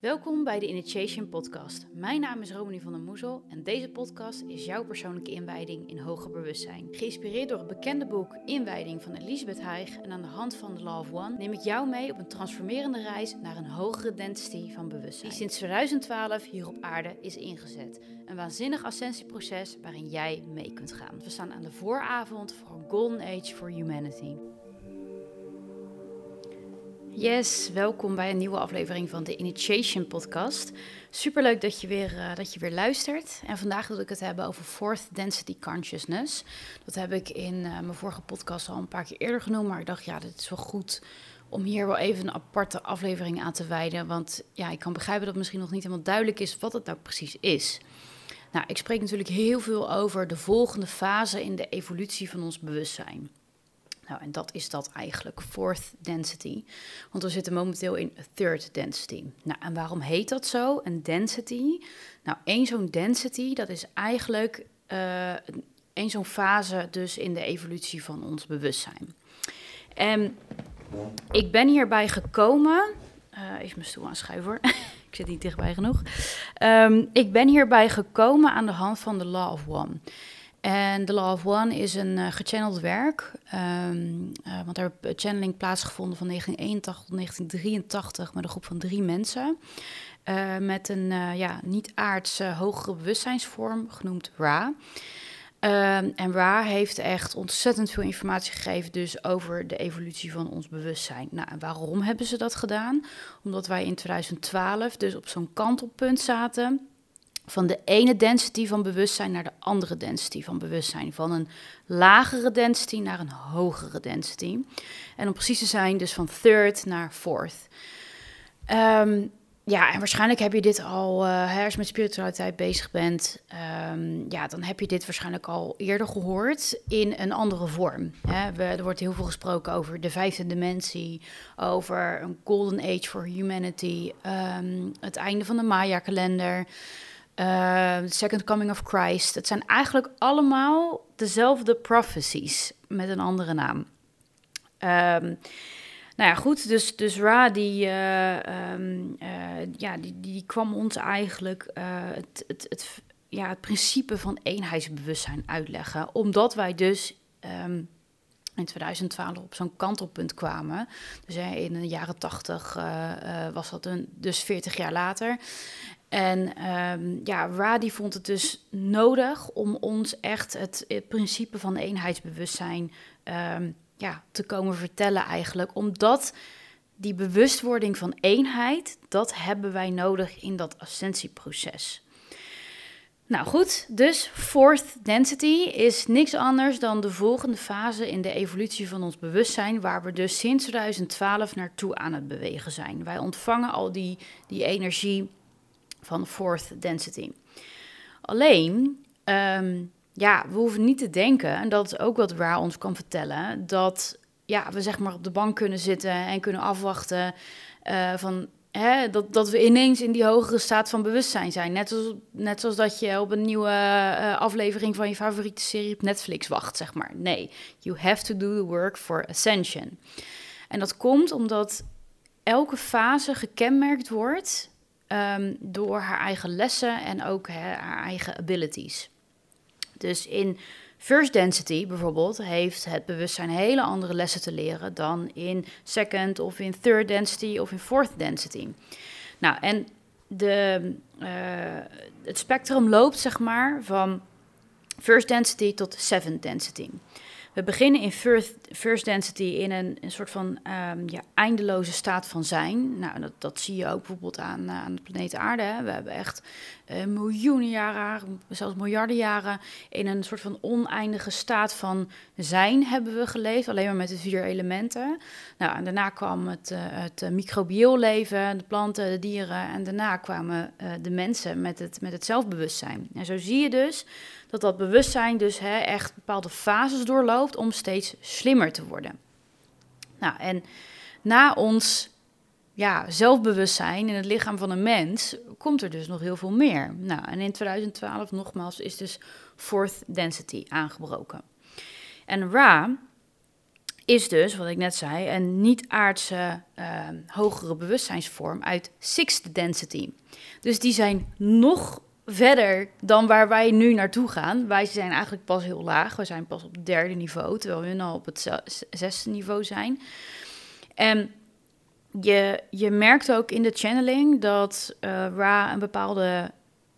Welkom bij de Initiation Podcast. Mijn naam is Romani van der Moezel en deze podcast is jouw persoonlijke inwijding in hoger bewustzijn. Geïnspireerd door het bekende boek Inwijding van Elisabeth Haig en aan de hand van The Law of One neem ik jou mee op een transformerende reis naar een hogere density van bewustzijn. Die sinds 2012 hier op aarde is ingezet. Een waanzinnig ascensieproces waarin jij mee kunt gaan. We staan aan de vooravond voor een Golden Age for Humanity. Yes, welkom bij een nieuwe aflevering van de Initiation Podcast. Superleuk dat je weer, uh, dat je weer luistert. En vandaag wil ik het hebben over Fourth Density Consciousness. Dat heb ik in uh, mijn vorige podcast al een paar keer eerder genoemd. Maar ik dacht, ja, dit is wel goed om hier wel even een aparte aflevering aan te wijden. Want ja, ik kan begrijpen dat het misschien nog niet helemaal duidelijk is wat het nou precies is. Nou, ik spreek natuurlijk heel veel over de volgende fase in de evolutie van ons bewustzijn. Nou, en dat is dat eigenlijk, fourth density. Want we zitten momenteel in third density. Nou, en waarom heet dat zo, een density? Nou, één zo'n density, dat is eigenlijk uh, één zo'n fase dus in de evolutie van ons bewustzijn. En ik ben hierbij gekomen... Uh, even mijn stoel aanschuiven hoor. ik zit niet dichtbij genoeg. Um, ik ben hierbij gekomen aan de hand van de Law of One. En The Law of One is een uh, gechanneld werk. Um, uh, want er heeft channeling plaatsgevonden van 1981 tot 1983 met een groep van drie mensen. Uh, met een ja, niet-aardse hogere bewustzijnsvorm genoemd Ra. Um, en Ra heeft echt ontzettend veel informatie gegeven dus over de evolutie van ons bewustzijn. Nou, en waarom hebben ze dat gedaan? Omdat wij in 2012 dus op zo'n kantelpunt zaten van de ene density van bewustzijn naar de andere density van bewustzijn. Van een lagere density naar een hogere density. En om precies te zijn, dus van third naar fourth. Um, ja, en waarschijnlijk heb je dit al, uh, als je met spiritualiteit bezig bent, um, ja, dan heb je dit waarschijnlijk al eerder gehoord in een andere vorm. Hè. Er wordt heel veel gesproken over de vijfde dimensie, over een golden age for humanity, um, het einde van de Maya-kalender. Uh, Second Coming of Christ. Het zijn eigenlijk allemaal dezelfde prophecies met een andere naam. Um, nou ja, goed, dus, dus Ra, die, uh, um, uh, ja, die, die kwam ons eigenlijk het, het, het, ja, het principe van eenheidsbewustzijn uitleggen. Omdat wij dus in 2012 op zo'n kantelpunt kwamen. Dus in de jaren 80 was dat een, dus 40 jaar later. En um, ja, Radi vond het dus nodig om ons echt het, het principe van eenheidsbewustzijn um, ja, te komen vertellen eigenlijk. Omdat die bewustwording van eenheid, dat hebben wij nodig in dat ascensieproces. Nou goed, dus fourth density is niks anders dan de volgende fase in de evolutie van ons bewustzijn, waar we dus sinds 2012 naartoe aan het bewegen zijn. Wij ontvangen al die, die energie van fourth density. Alleen, um, ja, we hoeven niet te denken, en dat is ook wat Ra ons kan vertellen, dat ja, we zeg maar op de bank kunnen zitten en kunnen afwachten uh, van Hè, dat, dat we ineens in die hogere staat van bewustzijn zijn. Net, als, net zoals dat je op een nieuwe uh, aflevering van je favoriete serie op Netflix wacht, zeg maar. Nee, you have to do the work for ascension. En dat komt omdat elke fase gekenmerkt wordt um, door haar eigen lessen en ook haar eigen abilities. Dus in First Density bijvoorbeeld heeft het bewustzijn hele andere lessen te leren dan in Second of in Third Density of in Fourth Density. Nou, en de, uh, het spectrum loopt zeg maar van First Density tot Seventh Density. We beginnen in first, first density in een, een soort van um, ja, eindeloze staat van zijn. Nou, dat, dat zie je ook bijvoorbeeld aan, aan de planeet Aarde. Hè. We hebben echt uh, miljoenen jaren, zelfs miljarden jaren, in een soort van oneindige staat van zijn hebben we geleefd. Alleen maar met de vier elementen. Nou, daarna kwam het, uh, het leven, de planten, de dieren. En daarna kwamen de mensen met het, met het zelfbewustzijn. En zo zie je dus dat dat bewustzijn dus hè, echt bepaalde fases doorloopt om steeds slimmer te worden. Nou, en na ons ja, zelfbewustzijn in het lichaam van een mens komt er dus nog heel veel meer. Nou, en in 2012 nogmaals is dus fourth density aangebroken. En Ra is dus, wat ik net zei, een niet-aardse uh, hogere bewustzijnsvorm uit sixth density. Dus die zijn nog verder dan waar wij nu naartoe gaan. Wij zijn eigenlijk pas heel laag. We zijn pas op het derde niveau, terwijl we nu al op het zesde niveau zijn. En je, je merkt ook in de channeling dat uh, Ra een bepaalde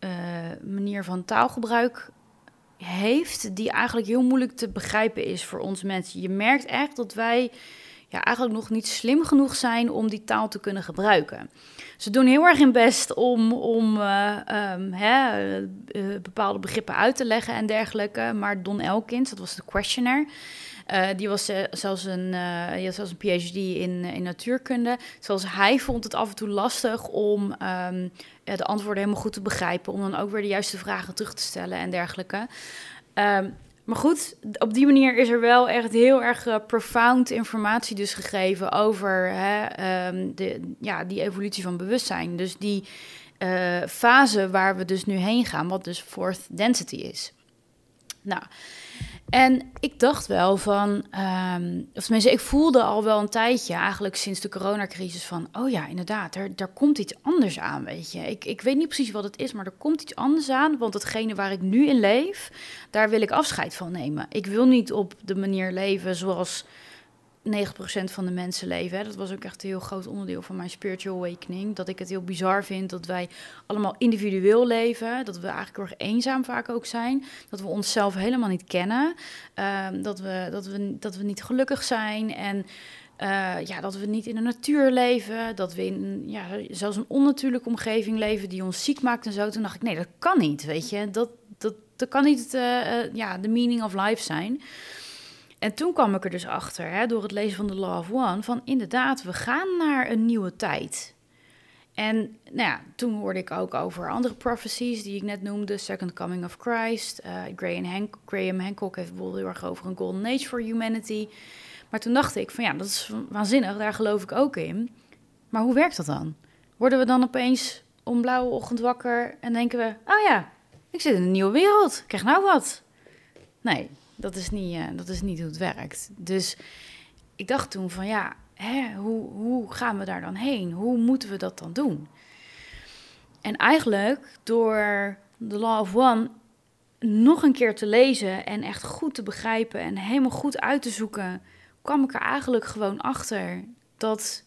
uh, manier van taalgebruik heeft, die eigenlijk heel moeilijk te begrijpen is voor ons mensen. Je merkt echt dat wij ja, eigenlijk nog niet slim genoeg zijn om die taal te kunnen gebruiken. Ze doen heel erg hun best om, om uh, um, hè, uh, bepaalde begrippen uit te leggen en dergelijke. Maar Don Elkins, dat was de questioner, die was zelfs een, zelfs een PhD in, in natuurkunde. Zoals hij vond het af en toe lastig om um, de antwoorden helemaal goed te begrijpen. Om dan ook weer de juiste vragen terug te stellen en dergelijke. Um, maar goed, op die manier is er wel echt heel erg uh, profound informatie dus gegeven over hè, um, de, ja, die evolutie van bewustzijn. Dus die uh, fase waar we dus nu heen gaan, wat dus fourth density is. Nou, en ik dacht wel van, um, of tenminste, ik voelde al wel een tijdje, eigenlijk sinds de coronacrisis, van, oh ja, inderdaad, er, er komt iets anders aan, weet je. Ik, ik weet niet precies wat het is, maar er komt iets anders aan, want hetgene waar ik nu in leef, daar wil ik afscheid van nemen. Ik wil niet op de manier leven zoals 90% van de mensen leven. Hè. Dat was ook echt een heel groot onderdeel van mijn spiritual awakening. Dat ik het heel bizar vind dat wij allemaal individueel leven. Dat we eigenlijk heel erg eenzaam vaak ook zijn. Dat we onszelf helemaal niet kennen. Um, dat, we, dat, we, dat we niet gelukkig zijn. En uh, ja, dat we niet in de natuur leven. Dat we in ja, zelfs een onnatuurlijke omgeving leven die ons ziek maakt en zo. Toen dacht ik, nee, dat kan niet, weet je. Dat, dat, dat kan niet uh, uh, ja, de meaning of life zijn. En toen kwam ik er dus achter, hè, door het lezen van The Law of One, van inderdaad, we gaan naar een nieuwe tijd. En nou ja, toen hoorde ik ook over andere prophecies die ik net noemde, Second Coming of Christ. Graham, Hank Graham Hancock heeft bijvoorbeeld heel erg over een golden age for humanity. Maar toen dacht ik van ja, dat is waanzinnig, daar geloof ik ook in. Maar hoe werkt dat dan? Worden we dan opeens om blauwe ochtend wakker en denken we, oh ja, ik zit in een nieuwe wereld, ik krijg nou wat. Nee, dat is niet, uh, dat is niet hoe het werkt. Dus ik dacht toen van ja, hè, hoe, hoe gaan we daar dan heen? Hoe moeten we dat dan doen? En eigenlijk door The Law of One nog een keer te lezen en echt goed te begrijpen en helemaal goed uit te zoeken, kwam ik er eigenlijk gewoon achter dat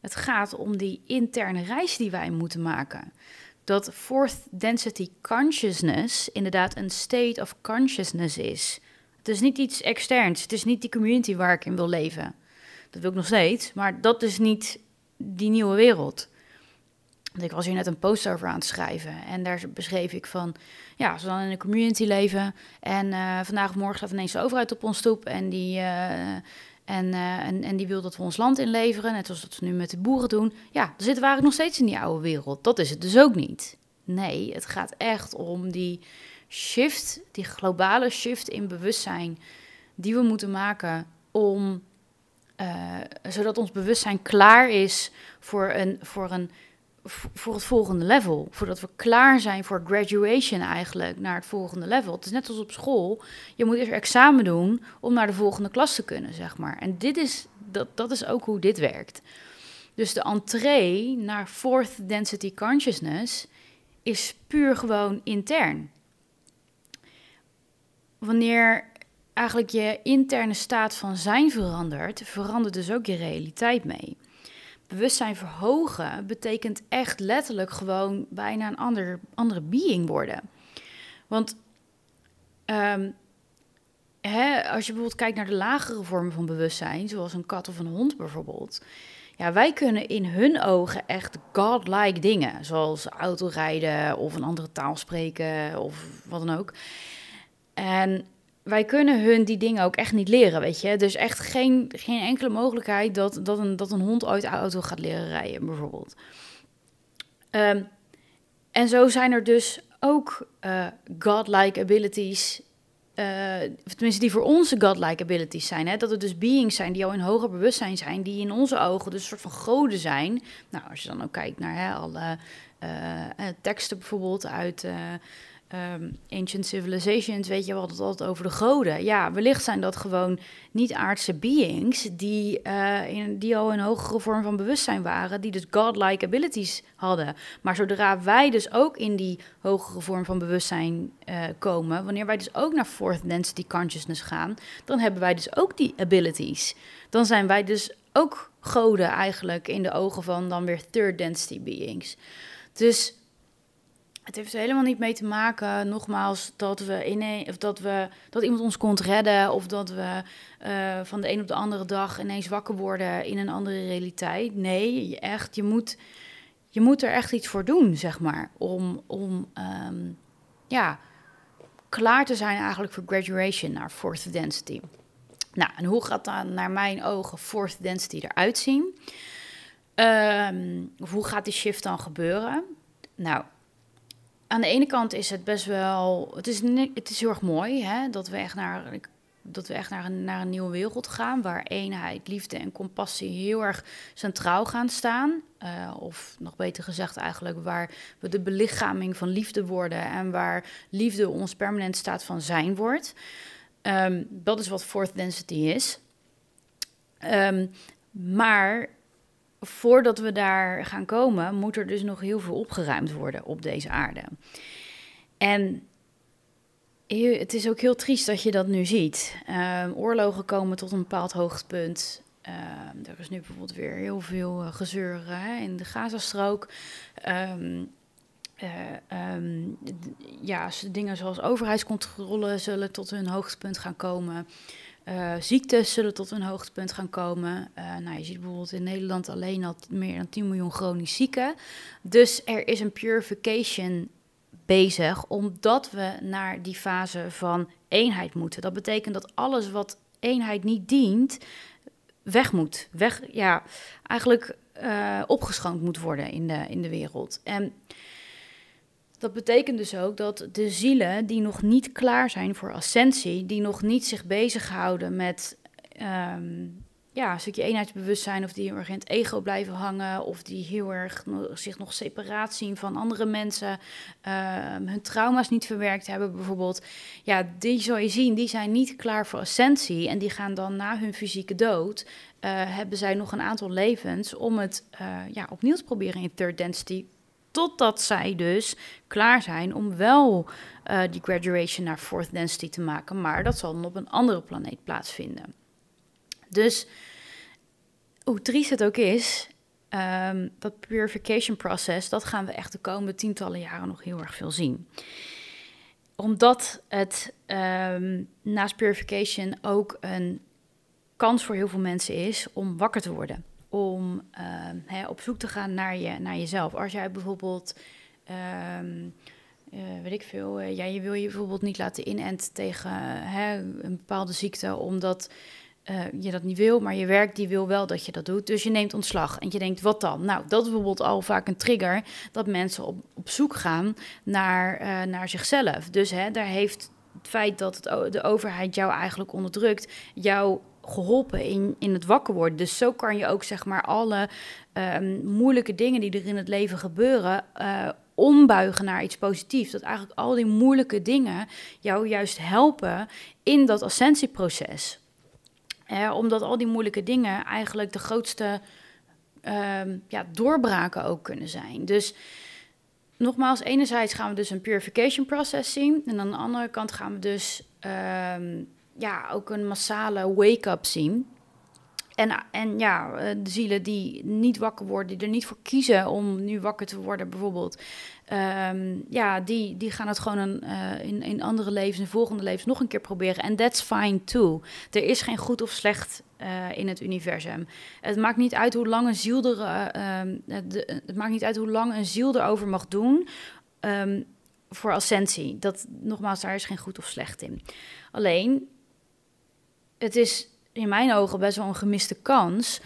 het gaat om die interne reis die wij moeten maken. Dat fourth density consciousness inderdaad een state of consciousness is. Het is niet iets externs. Het is niet die community waar ik in wil leven. Dat wil ik nog steeds. Maar dat is niet die nieuwe wereld. Want ik was hier net een post over aan het schrijven. En daar beschreef ik van... Ja, als we dan in een community leven... en uh, vandaag of morgen staat ineens de overheid op ons stoep... en die... En, uh, en, en die wil dat we ons land inleveren, net zoals dat ze nu met de boeren doen. Ja, dan zitten we eigenlijk nog steeds in die oude wereld. Dat is het dus ook niet. Nee, het gaat echt om die shift, die globale shift in bewustzijn die we moeten maken om, uh, zodat ons bewustzijn klaar is voor, een, voor, een, voor het volgende level. Voordat we klaar zijn voor graduation eigenlijk naar het volgende level. Het is net als op school. Je moet eerst examen doen om naar de volgende klas te kunnen, zeg maar. En dit is, dat, dat is ook hoe dit werkt. Dus de entree naar fourth density consciousness is puur gewoon intern wanneer eigenlijk je interne staat van zijn verandert, verandert dus ook je realiteit mee. Bewustzijn verhogen betekent echt letterlijk gewoon bijna een ander, andere being worden. Want um, hè, als je bijvoorbeeld kijkt naar de lagere vormen van bewustzijn, zoals een kat of een hond bijvoorbeeld. Ja, wij kunnen in hun ogen echt godlike dingen, zoals autorijden of een andere taal spreken of wat dan ook. En wij kunnen hun die dingen ook echt niet leren, weet je. Dus echt geen, geen enkele mogelijkheid dat, dat, een, dat een hond ooit auto gaat leren rijden, bijvoorbeeld. Um, en zo zijn er dus ook uh, godlike abilities, uh, tenminste die voor onze godlike abilities zijn. Hè? Dat er dus beings zijn die al in hoger bewustzijn zijn, die in onze ogen dus een soort van goden zijn. Nou, als je dan ook kijkt naar hè, alle uh, teksten bijvoorbeeld uit um, ancient civilizations, weet je, we hadden het altijd over de goden. Ja, wellicht zijn dat gewoon niet-aardse beings die, uh, in, die al een hogere vorm van bewustzijn waren, die dus godlike abilities hadden. Maar zodra wij dus ook in die hogere vorm van bewustzijn uh, komen, wanneer wij dus ook naar fourth density consciousness gaan, dan hebben wij dus ook die abilities. Dan zijn wij dus ook goden eigenlijk in de ogen van dan weer third density beings. Dus het heeft er helemaal niet mee te maken, nogmaals, dat we in of dat we dat iemand ons kon redden of dat we uh, van de een op de andere dag ineens wakker worden in een andere realiteit. Nee, echt, je moet, je moet er echt iets voor doen, zeg maar, om, om um, ja, klaar te zijn eigenlijk voor graduation naar fourth density. Nou, en hoe gaat dan naar mijn ogen fourth density eruit zien? Um, hoe gaat die shift dan gebeuren? Nou, aan de ene kant is het best wel. Het is, het is heel erg mooi hè, dat we echt naar. Dat we echt naar een, naar een nieuwe wereld gaan, waar eenheid, liefde en compassie heel erg centraal gaan staan. Uh, of nog beter gezegd, eigenlijk waar we de belichaming van liefde worden en waar liefde ons permanent staat van zijn wordt. Um, dat is wat fourth density is. Um, maar voordat we daar gaan komen, moet er dus nog heel veel opgeruimd worden op deze aarde. En het is ook heel triest dat je dat nu ziet. Um, oorlogen komen tot een bepaald hoogtepunt. Um, er is nu bijvoorbeeld weer heel veel uh, gezeur in de Gazastrook. Uh, um, ja, dingen zoals overheidscontrole zullen tot hun hoogtepunt gaan komen. Uh, ziektes zullen tot een hoogtepunt gaan komen. Uh, nou, je ziet bijvoorbeeld in Nederland alleen al meer dan 10 miljoen chronisch zieken. Dus er is een purification bezig, omdat we naar die fase van eenheid moeten. Dat betekent dat alles wat eenheid niet dient, weg moet. Weg, ja, eigenlijk uh, opgeschoond moet worden in de, in de wereld. En dat betekent dus ook dat de zielen die nog niet klaar zijn voor ascensie, die nog niet zich bezighouden met um, ja, een stukje eenheidsbewustzijn, of die heel in het ego blijven hangen, of die heel erg zich nog separaat zien van andere mensen, um, hun trauma's niet verwerkt hebben bijvoorbeeld. Ja, die zou je zien, die zijn niet klaar voor ascensie en die gaan dan na hun fysieke dood, uh, hebben zij nog een aantal levens om het uh, ja, opnieuw te proberen in third density Totdat zij dus klaar zijn om wel uh, die graduation naar fourth density te maken. Maar dat zal dan op een andere planeet plaatsvinden. Dus hoe triest het ook is, um, dat purification process, dat gaan we echt de komende tientallen jaren nog heel erg veel zien. Omdat het um, naast purification ook een kans voor heel veel mensen is om wakker te worden om uh, hè, op zoek te gaan naar, je, naar jezelf. Als jij bijvoorbeeld, um, weet ik veel, ja, je wil je bijvoorbeeld niet laten inenten tegen hè, een bepaalde ziekte, omdat eh, je dat niet wil, maar je werk die wil wel dat je dat doet. Dus je neemt ontslag en je denkt, wat dan? Nou, dat is bijvoorbeeld al vaak een trigger dat mensen op, op zoek gaan naar, naar zichzelf. Dus hè, daar heeft het feit dat de overheid jou eigenlijk onderdrukt, jou geholpen in, in het wakker worden. Dus zo kan je ook zeg maar alle um, moeilijke dingen die er in het leven gebeuren. Uh, ombuigen naar iets positiefs. Dat eigenlijk al die moeilijke dingen jou juist helpen in dat ascensieproces. Uh, omdat al die moeilijke dingen eigenlijk de grootste um, ja, doorbraken ook kunnen zijn. Dus nogmaals, enerzijds gaan we dus een purification process zien. En aan de andere kant gaan we dus um, ja, ook een massale wake-up zien. En, en ja, eh, de zielen die niet wakker worden, die er niet voor kiezen om nu wakker te worden, bijvoorbeeld. Um, ja, die, die gaan het gewoon een, uh, in, in andere levens, in volgende levens nog een keer proberen. En that's fine too. Er is geen goed of slecht uh, in het universum. Het maakt niet uit hoe lang een ziel er, de, het maakt niet uit hoe lang een ziel erover mag doen. Um, voor ascensie. Dat nogmaals, daar is geen goed of slecht in. Alleen het is in mijn ogen best wel een gemiste kans.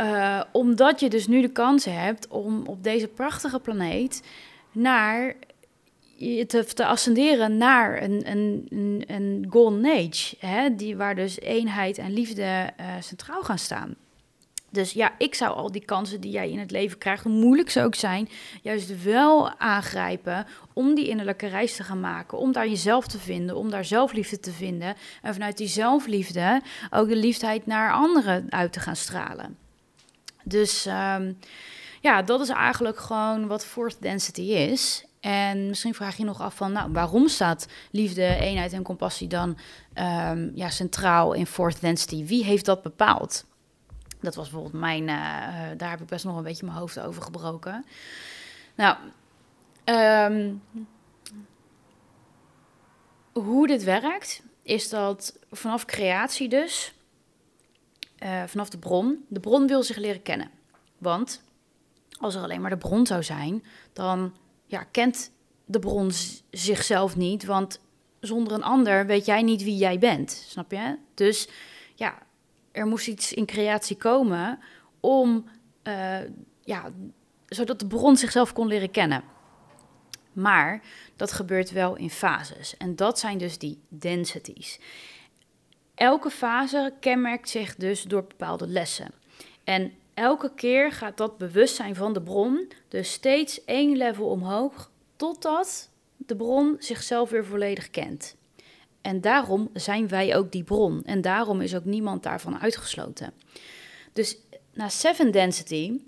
Uh, omdat je dus nu de kans hebt om op deze prachtige planeet naar te, ascenderen naar een, een, een, golden age. Hè, die, waar dus eenheid en liefde uh, centraal gaan staan. Dus ja, ik zou al die kansen die jij in het leven krijgt, hoe moeilijk ze ook zijn, juist wel aangrijpen om die innerlijke reis te gaan maken. Om daar jezelf te vinden, om daar zelfliefde te vinden. En vanuit die zelfliefde ook de liefdheid naar anderen uit te gaan stralen. Dus um, ja, dat is eigenlijk gewoon wat fourth density is. En misschien vraag je nog af van, nou, waarom staat liefde, eenheid en compassie dan um, ja, centraal in fourth density? Wie heeft dat bepaald? Dat was bijvoorbeeld mijn, uh, daar heb ik best nog een beetje mijn hoofd over gebroken. Nou, um, hoe dit werkt, is dat vanaf creatie dus, uh, vanaf de bron, de bron wil zich leren kennen. Want als er alleen maar de bron zou zijn, dan ja, kent de bron zichzelf niet. Want zonder een ander weet jij niet wie jij bent. Snap je? Dus ja, er moest iets in creatie komen om, uh, ja, zodat de bron zichzelf kon leren kennen. Maar dat gebeurt wel in fases. En dat zijn dus die densities. Elke fase kenmerkt zich dus door bepaalde lessen. En elke keer gaat dat bewustzijn van de bron dus steeds één level omhoog, totdat de bron zichzelf weer volledig kent. En daarom zijn wij ook die bron. En daarom is ook niemand daarvan uitgesloten. Dus na seven density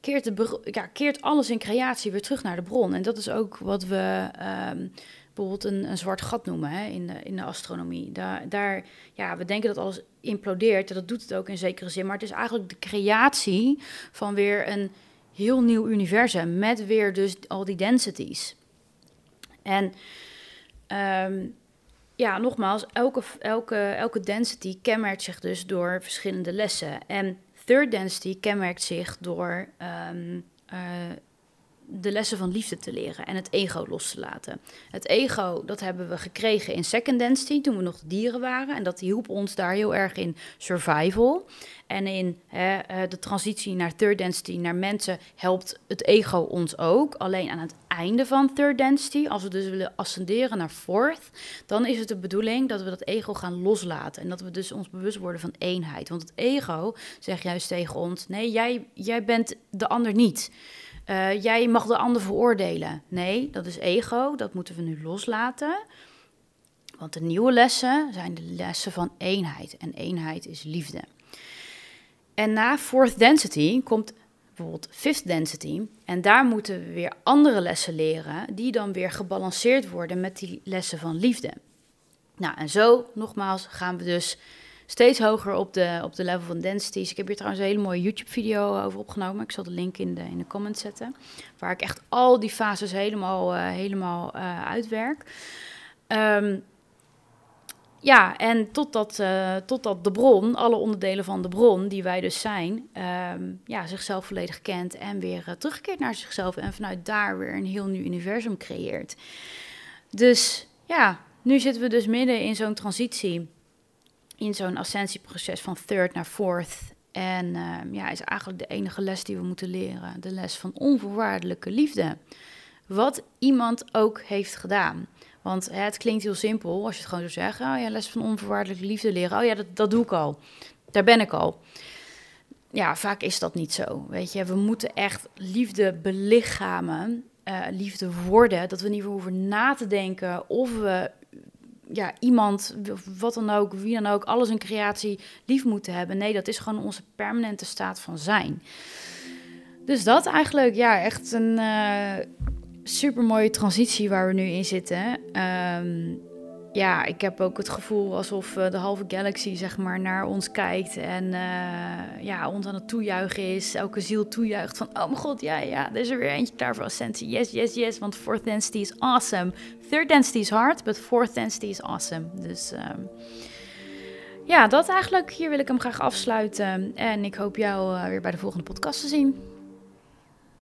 keert, de, ja, keert alles in creatie weer terug naar de bron. En dat is ook wat we um, bijvoorbeeld een, zwart gat noemen hè, in, de, in de astronomie. Daar, daar, ja, we denken dat alles implodeert. Dat doet het ook in zekere zin. Maar het is eigenlijk de creatie van weer een heel nieuw universum. Met weer dus al die densities. En um, ja, nogmaals, elke, elke, elke density kenmerkt zich dus door verschillende lessen. En third density kenmerkt zich door um, uh, de lessen van liefde te leren en het ego los te laten. Het ego, dat hebben we gekregen in second density toen we nog dieren waren. En dat hielp ons daar heel erg in survival. En in hè, eh, de transitie naar third density, naar mensen, helpt het ego ons ook. Alleen aan het einde van third density, als we dus willen ascenderen naar fourth, dan is het de bedoeling dat we dat ego gaan loslaten. En dat we dus ons bewust worden van eenheid. Want het ego zegt juist tegen ons: nee, jij, jij bent de ander niet. Uh, jij mag de ander veroordelen. Nee, dat is ego, dat moeten we nu loslaten. Want de nieuwe lessen zijn de lessen van eenheid. En eenheid is liefde. En na fourth density komt bijvoorbeeld fifth density. En daar moeten we weer andere lessen leren, die dan weer gebalanceerd worden met die lessen van liefde. Nou, en zo, nogmaals, gaan we dus steeds hoger op de, op de level van densities. Ik heb hier trouwens een hele mooie YouTube-video over opgenomen. Ik zal de link in de, in de comments zetten. Waar ik echt al die fases helemaal, uh, helemaal uh, uitwerk. Um, ja, en totdat, uh, totdat de bron, alle onderdelen van de bron die wij dus zijn, um, ja, zichzelf volledig kent en weer terugkeert naar zichzelf en vanuit daar weer een heel nieuw universum creëert. Dus ja, nu zitten we dus midden in zo'n transitie in zo'n ascensieproces van third naar fourth. En uh, ja, is eigenlijk de enige les die we moeten leren. De les van onvoorwaardelijke liefde. Wat iemand ook heeft gedaan. Want hè, het klinkt heel simpel als je het gewoon zo zegt. Oh ja, les van onvoorwaardelijke liefde leren. Oh ja, dat, dat doe ik al. Daar ben ik al. Ja, vaak is dat niet zo. Weet je, we moeten echt liefde belichamen. Uh, liefde worden. Dat we niet meer hoeven na te denken of we ja, iemand, wat dan ook, wie dan ook, alles een creatie lief moeten hebben. Nee, dat is gewoon onze permanente staat van zijn. Dus dat eigenlijk, ja, echt een uh, super mooie transitie waar we nu in zitten. Um, ja, ik heb ook het gevoel alsof uh, de halve galaxy zeg maar naar ons kijkt en uh, ja, ons aan het toejuichen is. Elke ziel toejuicht van, oh mijn god, ja, ja, er is er weer eentje klaar voor Ascensie. Yes, yes, yes, want fourth density is awesome. Third density is hard, but fourth density is awesome. Dus um, ja, dat eigenlijk. Hier wil ik hem graag afsluiten. En ik hoop jou uh, weer bij de volgende podcast te zien.